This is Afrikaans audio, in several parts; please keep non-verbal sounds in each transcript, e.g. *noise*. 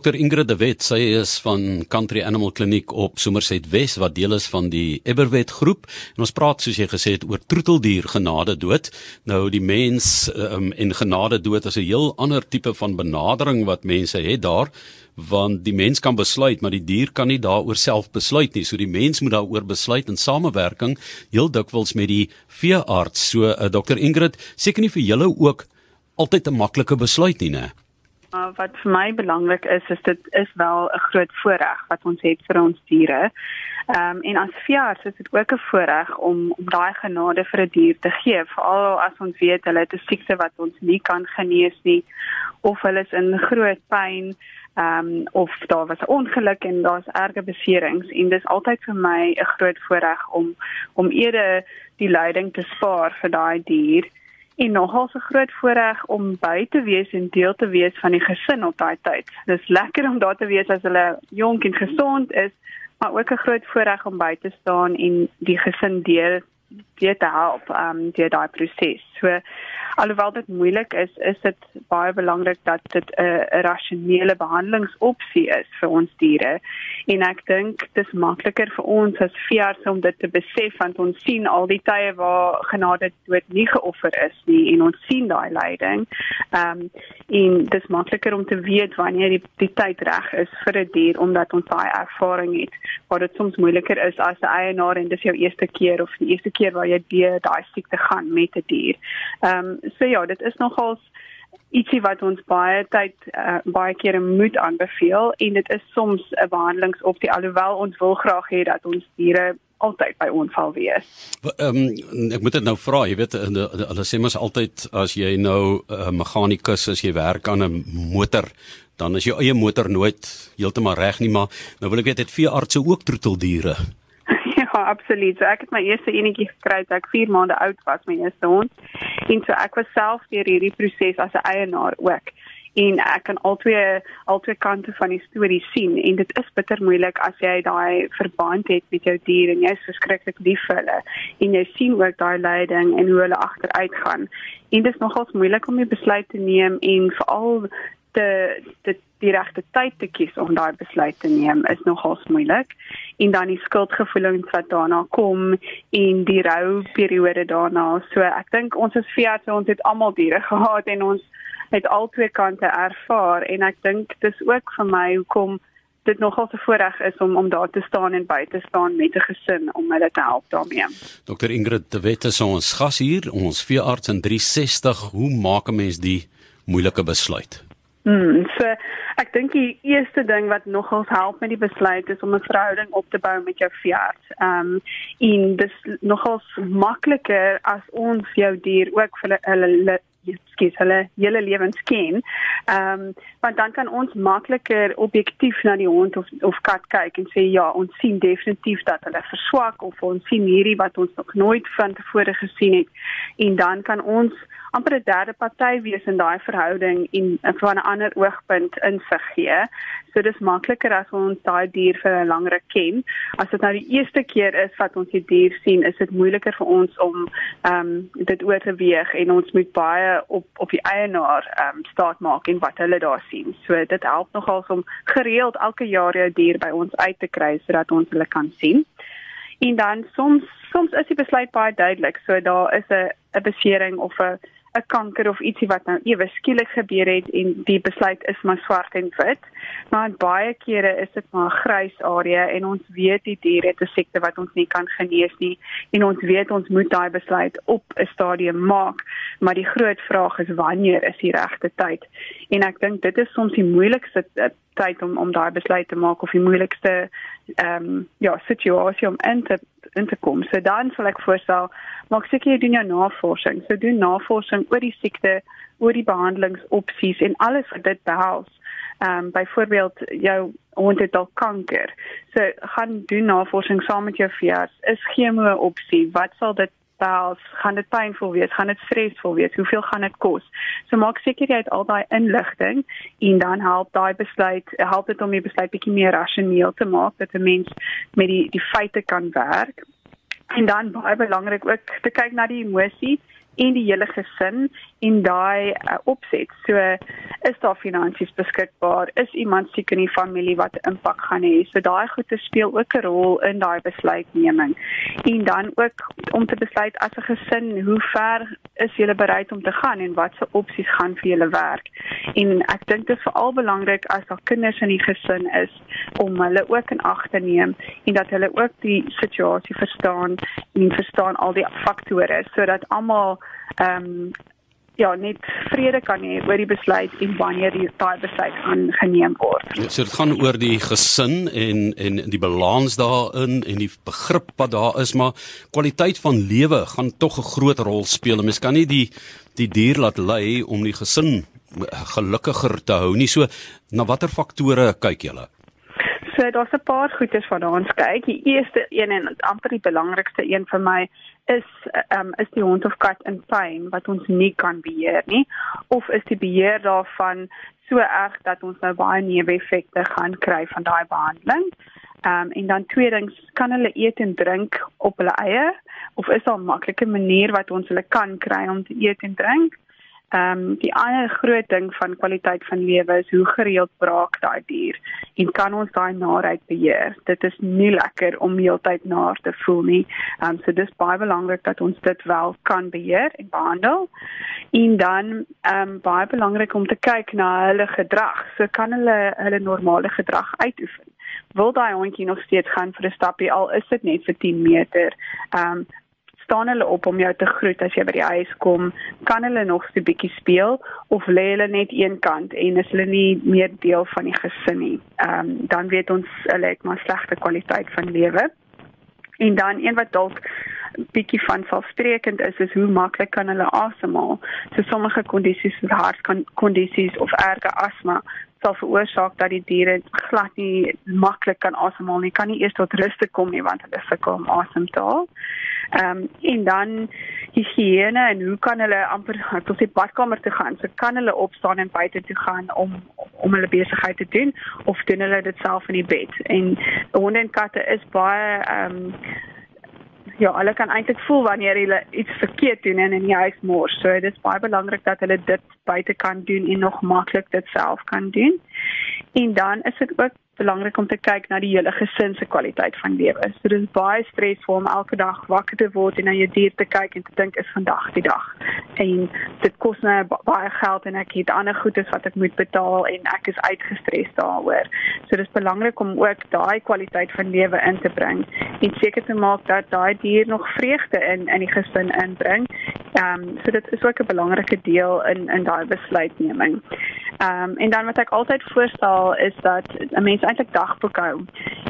Dr Ingrid de Wet, sy is van Country Animal Clinic op Somerset Wes wat deel is van die Eberwet groep. En ons praat soos jy gesê het oor troeteldier genade dood. Nou die mens um, en genade dood is 'n heel ander tipe van benadering wat mense het daar want die mens kan besluit maar die dier kan nie daaroor self besluit nie. So die mens moet daaroor besluit in samewerking heel dikwels met die veearts. So uh, Dr Ingrid, seker nie vir julle ook altyd 'n maklike besluit nie, né? Maar wat vir my belangrik is, is dit is wel 'n groot voorreg wat ons het vir ons diere. Ehm um, en as veearts is dit ook 'n voorreg om om daai genade vir 'n die dier te gee, veral as ons weet hulle het 'n siekte wat ons nie kan genees nie. Of hulle is in groot pyn ehm um, of daar was 'n ongeluk en daar's erge beserings. En dis altyd vir my 'n groot voorreg om om eerder die lyding te spaar vir daai dier en nogal 'n groot voorreg om by te wees en deel te wees van die gesin op daai tyd. Dis lekker om daar te wees as hulle jonk en gesond is, maar ook 'n groot voorreg om by te staan en die gesin deel deur te help um deur daai proses. So alhoewel dit moeilik is, is dit baie belangrik dat dit 'n rasionele behandelingsopsie is vir ons diere. En ek dink dit is makliker vir ons as veearts om dit te besef want ons sien al die tye waar genade dood nie geoffer is nie en ons sien daai lyding. Ehm um, en dit is makliker om te weet wanneer die, die tyd reg is vir 'n die dier omdat ons daai ervaring het. Waar dit soms moeiliker is as 'n eienaar en dis jou eerste keer of die eerste keer waar jy deur daai siekte gaan met 'n die dier. Ehm um, so ja, dit is nogals ietsie wat ons baie tyd uh, baie kere moet aanbeveel en dit is soms 'n behandelingsopsie alhoewel ons wil graag hê dat ons diere altyd by ons sal wees. Ehm um, ek moet dit nou vra, jy weet hulle sê mos altyd as jy nou 'n uh, meganikus as jy werk aan 'n motor dan is jou eie motor nooit heeltemal reg nie maar nou wil ek weet het veeartse ook troeteldiere Ja, absoluut. So ek het my eerste enetjie gekry toe ek 4 maande oud was, my eerste hond. En so ek was self deur hierdie proses as 'n eienaar ook. En ek kan albei albei kante van die storie sien en dit is bitter moeilik as jy daai verband het met jou dier en jy's verskriklik lief vir hulle en jy sien ook daai lyding en hoe hulle agteruit gaan. En dit is nogals moeilik om 'n besluit te neem en veral te te die regte tyd te kies om daai besluit te neem is nogals moeilik en dan die skuldgevoelens wat daarna kom en die rou periode daarna so ek dink ons as veearts ons het almal diere *laughs* gehad en ons het al twee kante ervaar en ek dink dis ook vir my hoekom dit nogal 'n voorreg is om om daar te staan en by te staan met 'n gesin om hulle te help daarmee. Dr Ingrid de Wet is ons gas hier, ons veearts in 360. Hoe maak 'n mens die moeilike besluit? Hmm, so ek dink die eerste ding wat nogals help met die besluit is om 'n verhouding op te bou met jou veearts. Ehm um, en dis nogals makliker as ons jou dier ook vir hulle skies hulle hele lewens ken. Ehm um, want dan kan ons makliker objektief na die hond of of kat kyk en sê ja, ons sien definitief dat hulle verswak of ons sien hierdie wat ons nog nooit van tevore gesien het. En dan kan ons amper 'n derde party wees in daai verhouding en van 'n ander oogpunt insig gee. So dis makliker as ons daai dier vir 'n langer ken. As dit nou die eerste keer is wat ons die dier sien, is dit moeiliker vir ons om ehm um, dit oor te weeg en ons moet baie op op die eienaar ehm um, staat maak en wat hulle daar sien. So dit help nogal om gereeld elke jaar jou dier by ons uit te kry sodat ons hulle kan sien. En dan soms soms is die besluit baie duidelik. So daar is 'n 'n besering of 'n 'n kanker of ietsie wat nou ewe skielik gebeur het en die besluit is maar swart en wit. Maar baie kere is dit maar 'n grys area en ons weet die dier het 'n siekte wat ons nie kan genees nie en ons weet ons moet daai besluit op 'n stadium maak. Maar die groot vraag is wanneer is die regte tyd? En ek dink dit is soms die moeilikste eh, tyd om om daai besluit te maak of die moeilikste ehm um, ja, situasie om in te in te kom. So dan sal ek voorstel maak seker jy doen jou navorsing. So doen navorsing oor die siekte, oor die behandelingsopsies en alles wat dit behels. Ehm um, byvoorbeeld jou hond het al kanker. So gaan doen navorsing saam met jou veearts. Is chemo 'n opsie? Wat sal dit behels? Gaan dit pynvol wees? Gaan dit stresvol wees? Hoeveel gaan dit kos? So maak seker jy het al daai inligting en dan help daai besluit, help dit om die besluit bietjie meer rasioneel te maak dat 'n mens met die die feite kan werk en dan baie belangrik ook te kyk na die emosie en die hele gesin en daai uh, opset. So is daar finansies beskikbaar? Is iemand siek in die familie wat 'n impak gaan hê? So daai goede speel ook 'n rol in daai besluitneming. En dan ook om te besluit as 'n gesin, hoe ver is jy bereid om te gaan en watse opsies gaan vir julle werk? En ek dink dit is veral belangrik as daar kinders in die gesin is om hulle ook in ag te neem en dat hulle ook die situasie verstaan en verstaan al die faktore sodat almal ehm um, ja net vrede kan hê oor die besluit en wanneer die daai besluit gaan geneem word. Ja, so dit gaan oor die gesin en en die balans daarin en die begrip wat daar is, maar kwaliteit van lewe gaan tog 'n groot rol speel. Mens kan nie die die dier laat lei om die gesin gelukkiger te hou nie. So na watter faktore kyk julle? So daar's 'n paar goedes van ons kyk. Die eerste een en amper die belangrikste een vir my is um, is die hond of kat in pyn wat ons nie kan beheer nie of is die beheer daarvan so erg dat ons nou baie neeweffekte gaan kry van daai behandeling. Ehm um, en dan tweedens kan hulle eet en drink op hulle eie of is daar 'n maklike manier wat ons hulle kan kry om te eet en drink? Ehm um, die ander groot ding van kwaliteit van lewe is hoe gereeld braak daai dier en kan ons daai naheid beheer. Dit is nie lekker om heeltyd naar te voel nie. Ehm um, so dis baie belangrik dat ons dit wel kan beheer en behandel. En dan ehm um, baie belangrik om te kyk na hulle gedrag. So kan hulle hulle normale gedrag uitoefen. Wil daai hondjie nog steeds gaan vir 'n stappie al is dit net vir 10 meter. Ehm um, staan hulle op om jou te groet as jy by die huis kom, kan hulle nog so 'n bietjie speel of lê hulle net een kant en is hulle nie meer deel van die gesin nie. Ehm um, dan weet ons hulle het maar slegte kwaliteit van lewe. En dan een wat dalk bietjie van selfsprekend is is hoe maklik kan hulle asemhaal. So sommige kondisies soos hartkondisies of erge asma sal veroorsaak dat die diere glad nie maklik kan asemhaal nie. Kan nie eers tot rus kom nie want hulle sukkel om asem te haal. Ehm um, en dan higiëne en hoe kan hulle amper tot die badkamer toe gaan? So kan hulle opstaan en buite toe gaan om om hulle besigheid te doen of doen hulle dit self in die bed? En honde en katte is baie ehm um, ja, hulle kan eintlik voel wanneer hulle iets verkeerd doen en in die huis mors. So dit is baie belangrik dat hulle dit buite kan doen en nog maklik dit self kan doen. En dan is dit ook belangrik om te kyk na die hele gesin se kwaliteit van lewe. So dit is baie stresvol om elke dag wakker te word en na jou dier te kyk en te dink is vandag die dag. En dit kos my baie geld en ek het ander goedes wat ek moet betaal en ek is uitgestres daaroor. So dit is belangrik om ook daai kwaliteit van lewe in te bring en seker te maak dat daai dier nog vreugde in in die gesin inbring. Ehm um, so dit is ook 'n belangrike deel in in daai besluitneming. Ehm um, en dan wat ek altyd voorstel is dat 'n mens eintlik dagboek hou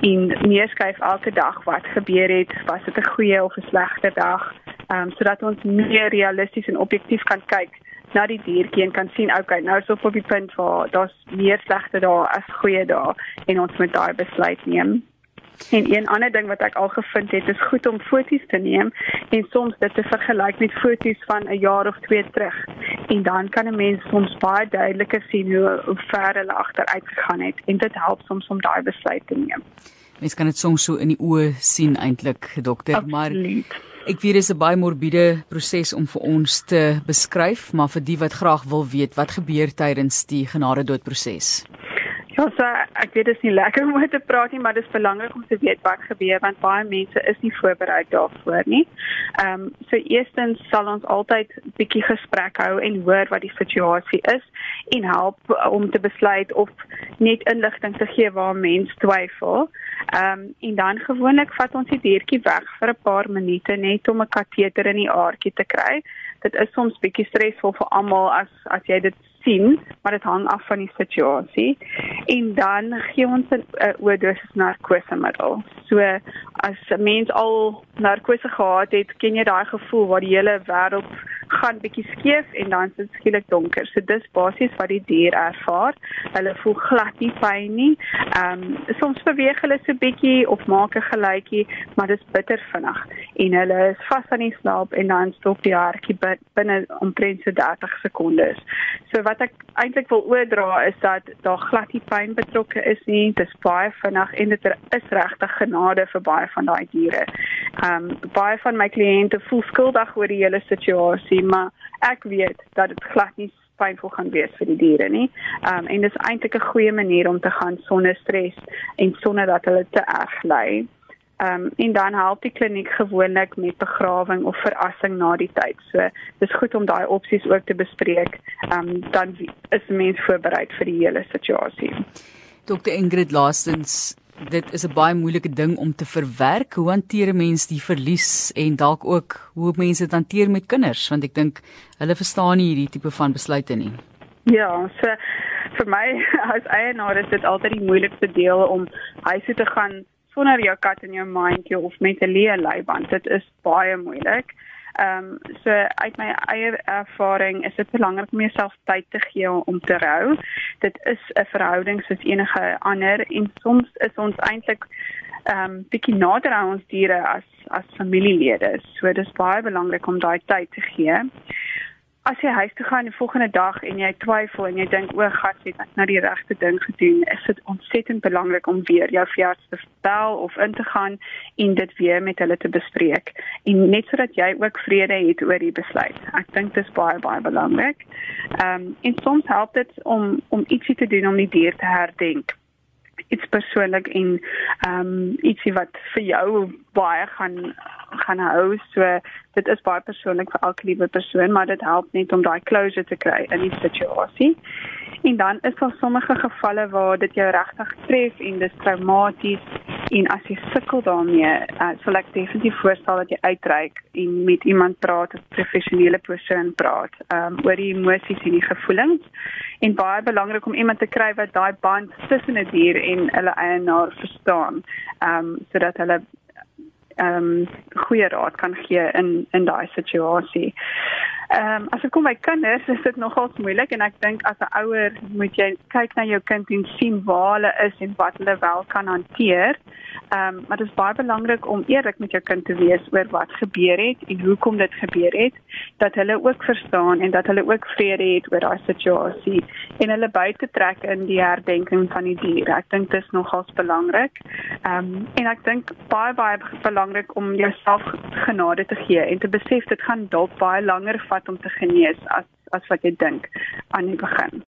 en neerskryf elke dag wat gebeur het, was dit 'n goeie of 'n slegte dag, ehm um, sodat ons meer realisties en objektief kan kyk na die diertjie en kan sien okay, nou is op die punt waar daar's meer slegte dae as goeie dae en ons moet daai besluit neem. En een ander ding wat ek al gevind het, is goed om foto's te neem en soms dit te vergelyk met foto's van 'n jaar of twee terug. En dan kan 'n mens soms baie duideliker sien hoe, hoe ver hulle agteruit gegaan het en dit help soms om daai besluit te neem. Mens kan dit soms so in die oë sien eintlik, dokter, Absoluut. maar ek weet dit is 'n baie morbiede proses om vir ons te beskryf, maar vir die wat graag wil weet wat gebeur tydens die genade doodproses. Ja, so ek weet dit is nie lekker om oor te praat nie, maar dit is belangrik om te weet wat gebeur want baie mense is nie voorberei daarvoor nie. Ehm um, so eerstens sal ons altyd bietjie gesprek hou en hoor wat die situasie is en help om te besluit of net inligting te gee waar mens twyfel. Ehm um, en dan gewoonlik vat ons die diertjie weg vir 'n paar minute net om 'n kateter in die aardjie te kry. Dit is soms bietjie stresvol vir almal as as jy dit sien, maar dit hang af van die situasie. En dan gee ons 'n uh, oordosis narkosemiddel. So as 'n mens al narkose gehad het, ken jy daai gevoel waar die hele wêreld gaan bietjie skeef en dan is dit skielik donker. So dis basies wat die dier ervaar. Hulle voel glad nie pyn nie. Ehm um, soms beweeg hulle so bietjie of maak 'n geluidjie, maar dit is bitter vinnig en hulle is vas aan die slaap en dan stop die hartjie binne omtrent so 30 sekondes. So wat ek eintlik wil oordra is dat daar glad nie pyn betrokke is nie. Dit is baie vinnig en dit is regtig genade vir baie van daai diere. Ehm um, baie van my kliënte voel skuldig oor die hele situasie, maar ek weet dat dit glad nie pynvol gaan wees vir die diere nie. Ehm um, en dis eintlik 'n goeie manier om te gaan sonder stres en sonder dat hulle te erg ly. Ehm um, en dan help die kliniek gewoonlik met begrawing of verrassing na die tyd. So dis goed om daai opsies ook te bespreek. Ehm um, dan is mens voorberei vir die hele situasie. Dr Ingrid Laastens dit is 'n baie moeilike ding om te verwerk. Hoe hanteer 'n mens die verlies en dalk ook hoe mense dit hanteer met kinders want ek dink hulle verstaan nie hierdie tipe van besluite nie. Ja, so vir my *laughs* as eienaar is dit altyd die moeilikste deel om huis toe te gaan sonder jou kat in jou mandjie of met 'n leë leiband. Dit is baie moeilik. Ehm um, so uit my eie ervaring is dit belangrik om jouself tyd te gee om te rou. Dit is 'n verhouding soos enige ander en soms is ons eintlik ehm um, bietjie nader aan ons diere as as familielede. So dis baie belangrik om daai tyd te gee as jy huis toe gaan die volgende dag en jy twyfel en jy dink o, gat, het ek nou die regte ding gedoen, is dit ontsettend belangrik om weer jou veearts te bel of in te gaan en dit weer met hulle te bespreek en net sodat jy ook vrede het oor die besluit. Ek dink dit is baie baie belangrik. Ehm um, en soms help dit om om ietsie te doen om die dier te herdenk iets persoonlik en ehm um, ietsie wat vir jou baie gaan gaan hou. So dit is baie persoonlik vir elke liewe persoon, maar dit help net om daai closure te kry in die situasie. En dan is daar sommige gevalle waar dit jou regtig tref en dis traumaties en as jy sukkel daarmee, uh, sal ek definitief voorstel dat jy uitreik en met iemand praat, 'n professionele persoon praat, um, oor die emosies en die gevoelens. En baie belangrik om iemand te kry wat daai band tussen 'n dier en hulle eienaar verstaan, ehm um, sodat hulle ehm um, goeie raad kan gee in in daai situasie. Ehm um, as ek kom by kinders, is dit nogals moeilik en ek dink as 'n ouer moet jy kyk na jou kind en sien waar hulle is en wat hulle wel kan hanteer. Ehm um, maar dit is baie belangrik om eerlik met jou kind te wees oor wat gebeur het en hoekom dit gebeur het, dat hulle ook verstaan en dat hulle ook vrede het oor daai situasie en hulle by te trek in die herdenking van die dier. Ek dink dit is nogals belangrik. Ehm um, en ek dink baie baie belangrik om jouself genade te gee en te besef dit gaan dalk baie langer vat om te genees as as wat jy dink aan die begin.